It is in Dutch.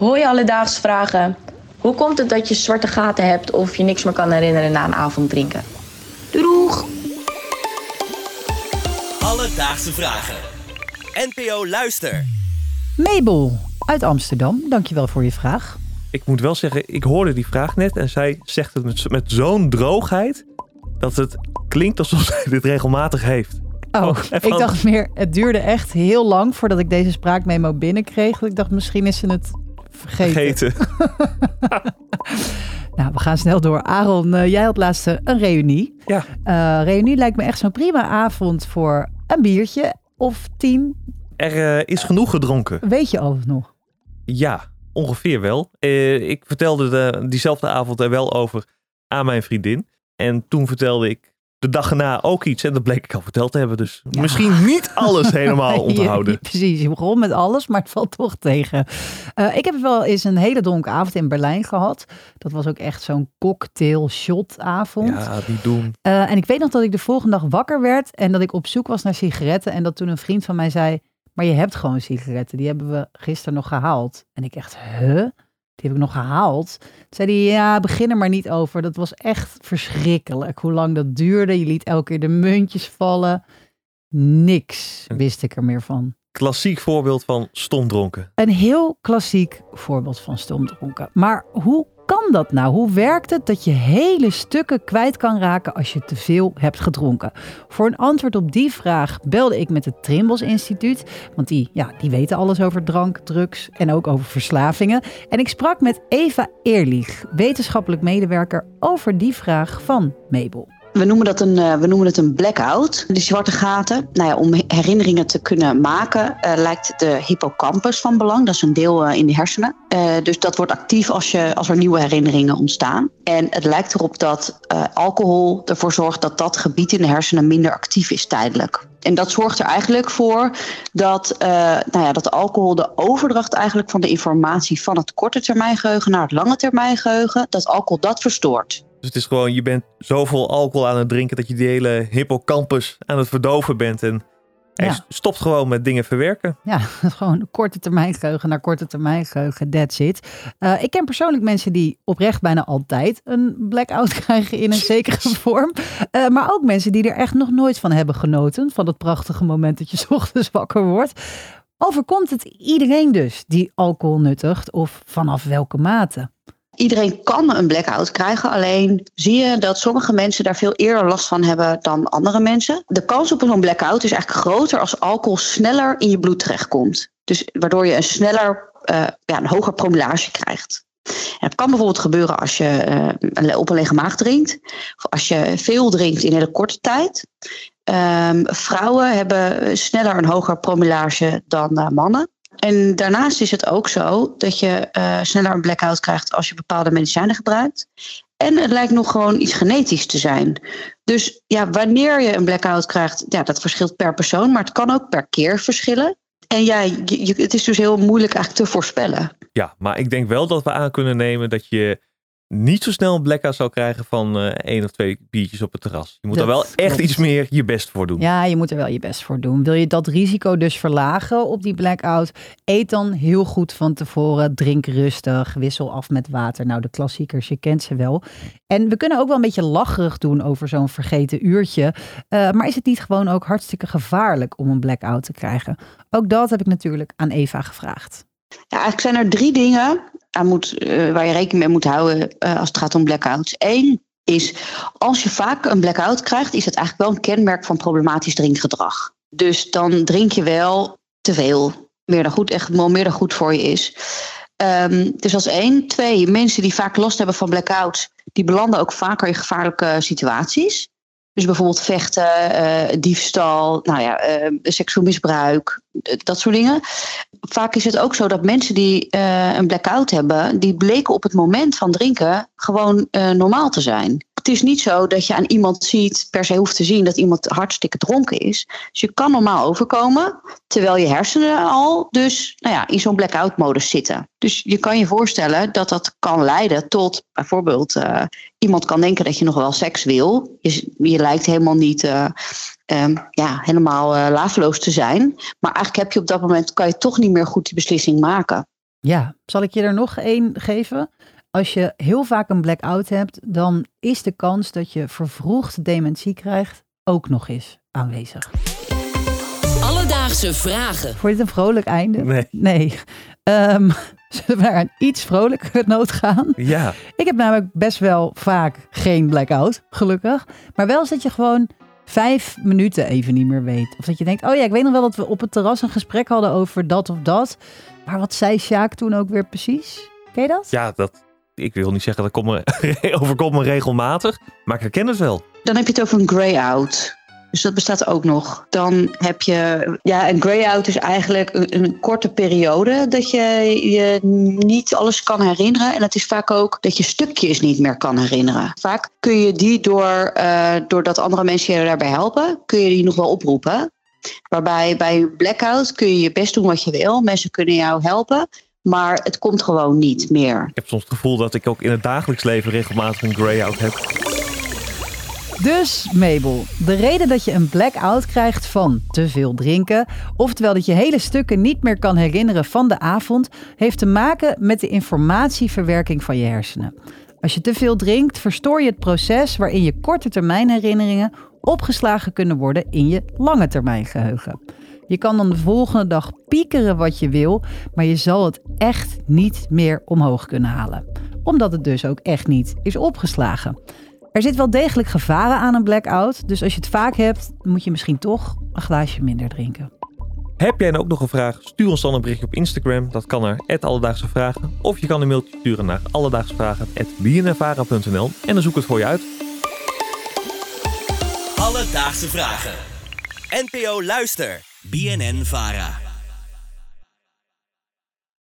Hoi alledaagse vragen. Hoe komt het dat je zwarte gaten hebt of je niks meer kan herinneren na een avond drinken? Doeg! Alledaagse vragen. NPO Luister. Mabel uit Amsterdam, dankjewel voor je vraag. Ik moet wel zeggen, ik hoorde die vraag net en zij zegt het met, met zo'n droogheid dat het klinkt alsof zij dit regelmatig heeft. Oh, Oh, ik dacht meer, het duurde echt heel lang voordat ik deze spraakmemo binnenkreeg. Ik dacht, misschien is ze het vergeten. Vergeten. Nou, we gaan snel door. Aaron, eh, jij had laatst eh, een reunie. Ja. Eh, reunie lijkt me echt zo'n prima avond voor een biertje of tien. Er is genoeg gedronken. Weet je alles nog? Ja, ongeveer wel. Eh, ik vertelde de, diezelfde avond er wel over aan mijn vriendin. En toen vertelde ik de dag erna ook iets. En dat bleek ik al verteld te hebben. Dus Ja. misschien niet alles helemaal onthouden. precies, je begon met alles, maar het valt toch tegen. Eh, ik heb wel eens een hele dronken avond in Berlijn gehad. Dat was ook echt zo'n cocktail shot avond. Ja, die doen. Eh, en ik weet nog dat ik de volgende dag wakker werd en dat ik op zoek was naar sigaretten. En dat toen een vriend van mij zei, maar je hebt gewoon sigaretten. Die hebben we gisteren nog gehaald. En ik echt, huh? Die heb ik nog gehaald. Toen zei hij, ja, begin er maar niet over. Dat was echt verschrikkelijk. Hoe lang dat duurde. Je liet elke keer de muntjes vallen. Niks wist ik er meer van. Klassiek voorbeeld van stomdronken. Een heel klassiek voorbeeld van stomdronken. Maar hoe dat nou? Hoe werkt het dat je hele stukken kwijt kan raken als je te veel hebt gedronken? Voor een antwoord op die vraag belde ik met het Trimbos Instituut. Want die, ja, die weten alles over drank, drugs en ook over verslavingen. En ik sprak met Eva Eerlich, wetenschappelijk medewerker, over die vraag van Mabel. We noemen, dat een, eh, we noemen het een blackout. Die zwarte gaten. Nou ja, om herinneringen te kunnen maken eh, lijkt de hippocampus van belang. Dat is een deel eh, in de hersenen. Dus dat wordt actief als, je, als er nieuwe herinneringen ontstaan. En het lijkt erop dat alcohol ervoor zorgt dat dat gebied in de hersenen minder actief is tijdelijk. En dat zorgt er eigenlijk voor dat, nou ja, dat alcohol de overdracht eigenlijk van de informatie van het korte termijn geheugen naar het lange termijn geheugen, dat alcohol dat verstoort. Dus het is gewoon, je bent zoveel alcohol aan het drinken dat je die hele hippocampus aan het verdoven bent. En hij Ja. stopt gewoon met dingen verwerken. Ja, gewoon korte termijn geheugen naar korte termijn geheugen, that's it. Eh, ik ken persoonlijk mensen die oprecht bijna altijd een blackout krijgen in een zekere vorm. Eh, maar ook mensen die er echt nog nooit van hebben genoten. Van dat prachtige moment dat je ochtends wakker wordt. Overkomt het iedereen dus die alcohol nuttigt of vanaf welke mate? Iedereen kan een blackout krijgen, alleen zie je dat sommige mensen daar veel eerder last van hebben dan andere mensen. De kans op zo'n blackout is eigenlijk groter als alcohol sneller in je bloed terechtkomt. Dus waardoor je een sneller, eh, ja, een hoger promillage krijgt. Dat kan bijvoorbeeld gebeuren als je eh, op een lege maag drinkt, of als je veel drinkt in hele korte tijd. Ehm, vrouwen hebben sneller een hoger promillage dan eh, mannen. En daarnaast is het ook zo dat je eh, sneller een blackout krijgt als je bepaalde medicijnen gebruikt. En het lijkt nog gewoon iets genetisch te zijn. Dus ja, wanneer je een blackout krijgt, ja, dat verschilt per persoon, maar het kan ook per keer verschillen. En ja, het is dus heel moeilijk eigenlijk te voorspellen. Ja, maar ik denk wel dat we aan kunnen nemen dat je niet zo snel een blackout zou krijgen van eh één of twee biertjes op het terras. Je moet Dat er wel echt klopt. iets meer je best voor doen. Ja, je moet er wel je best voor doen. Wil je dat risico dus verlagen op die blackout? Eet dan heel goed van tevoren. Drink rustig. Wissel af met water. Nou, de klassiekers, je kent ze wel. En we kunnen ook wel een beetje lacherig doen over zo'n vergeten uurtje. Eh, maar is het niet gewoon ook hartstikke gevaarlijk om een blackout te krijgen? Ook dat heb ik natuurlijk aan Eva gevraagd. Ja, eigenlijk zijn er drie dingen moet, eh, waar je rekening mee moet houden eh, als het gaat om blackouts. Eén is, als je vaak een blackout krijgt, is het eigenlijk wel een kenmerk van problematisch drinkgedrag. Dus dan drink je wel te veel. Meer dan goed, echt meer dan goed voor je is. Ehm, dus dat is één. Twee, mensen die vaak last hebben van blackouts, die belanden ook vaker in gevaarlijke situaties. Dus bijvoorbeeld vechten, eh, diefstal, nou ja, eh, seksueel misbruik, eh, dat soort dingen. Vaak is het ook zo dat mensen die een blackout hebben, die bleken op het moment van drinken gewoon normaal te zijn. Is niet zo dat je aan iemand ziet, per se hoeft te zien dat iemand hartstikke dronken is. Dus je kan normaal overkomen, terwijl je hersenen al dus nou ja, in zo'n blackout modus zitten. Dus je kan je voorstellen dat dat kan leiden tot bijvoorbeeld eh, iemand kan denken dat je nog wel seks wil. Je, je lijkt helemaal niet eh, ehm, ja, helemaal eh laveloos te zijn. Maar eigenlijk heb je op dat moment kan je toch niet meer goed die beslissing maken. Ja, zal ik je er nog één geven? Als je heel vaak een blackout hebt, dan is de kans dat je vervroegd dementie krijgt ook nog eens aanwezig. Alledaagse vragen. Voor dit een vrolijk einde? Nee. Nee. Ehm, zullen we naar een iets vrolijker noot gaan? Ja, Ik heb namelijk best wel vaak geen blackout, gelukkig. Maar wel eens dat je gewoon vijf minuten even niet meer weet. Of dat je denkt, oh ja, ik weet nog wel dat we op het terras een gesprek hadden over dat of dat. Maar wat zei Sjaak toen ook weer precies? Ken je dat? ja dat, ik wil niet zeggen dat komt me, overkomt me regelmatig, maar ik herken het wel. Dan heb je het over een grey-out. Dus dat bestaat ook nog. Dan heb je, ja, een grey-out is eigenlijk een, korte periode dat je je niet alles kan herinneren. En het is vaak ook dat je stukjes niet meer kan herinneren. Vaak kun je die door, eh, doordat andere mensen je daarbij helpen, kun je die nog wel oproepen. Waarbij bij een blackout kun je je best doen wat je wil. Mensen kunnen jou helpen. Maar het komt gewoon niet meer. Ik heb soms het gevoel dat ik ook in het dagelijks leven regelmatig een grey-out heb. Dus Mabel, de reden dat je een blackout krijgt van te veel drinken, oftewel dat je hele stukken niet meer kan herinneren van de avond, heeft te maken met de informatieverwerking van je hersenen. Als je te veel drinkt, verstoor je het proces waarin je korte termijn herinneringen opgeslagen kunnen worden in je lange termijn geheugen. Je kan dan de volgende dag piekeren wat je wil, maar je zal het echt niet meer omhoog kunnen halen. Omdat het dus ook echt niet is opgeslagen. Er zit wel degelijk gevaren aan een blackout, dus als je het vaak hebt, moet je misschien toch een glaasje minder drinken. Heb jij nou ook nog een vraag? Stuur ons dan een berichtje op Instagram. Dat kan naar Alledaagse Vragen. Of je kan een mailtje sturen naar alledaagsvragen.bnnvara.nl en dan zoek ik het voor je uit. Alledaagse vragen. NPO Luister. BNN Fahrer.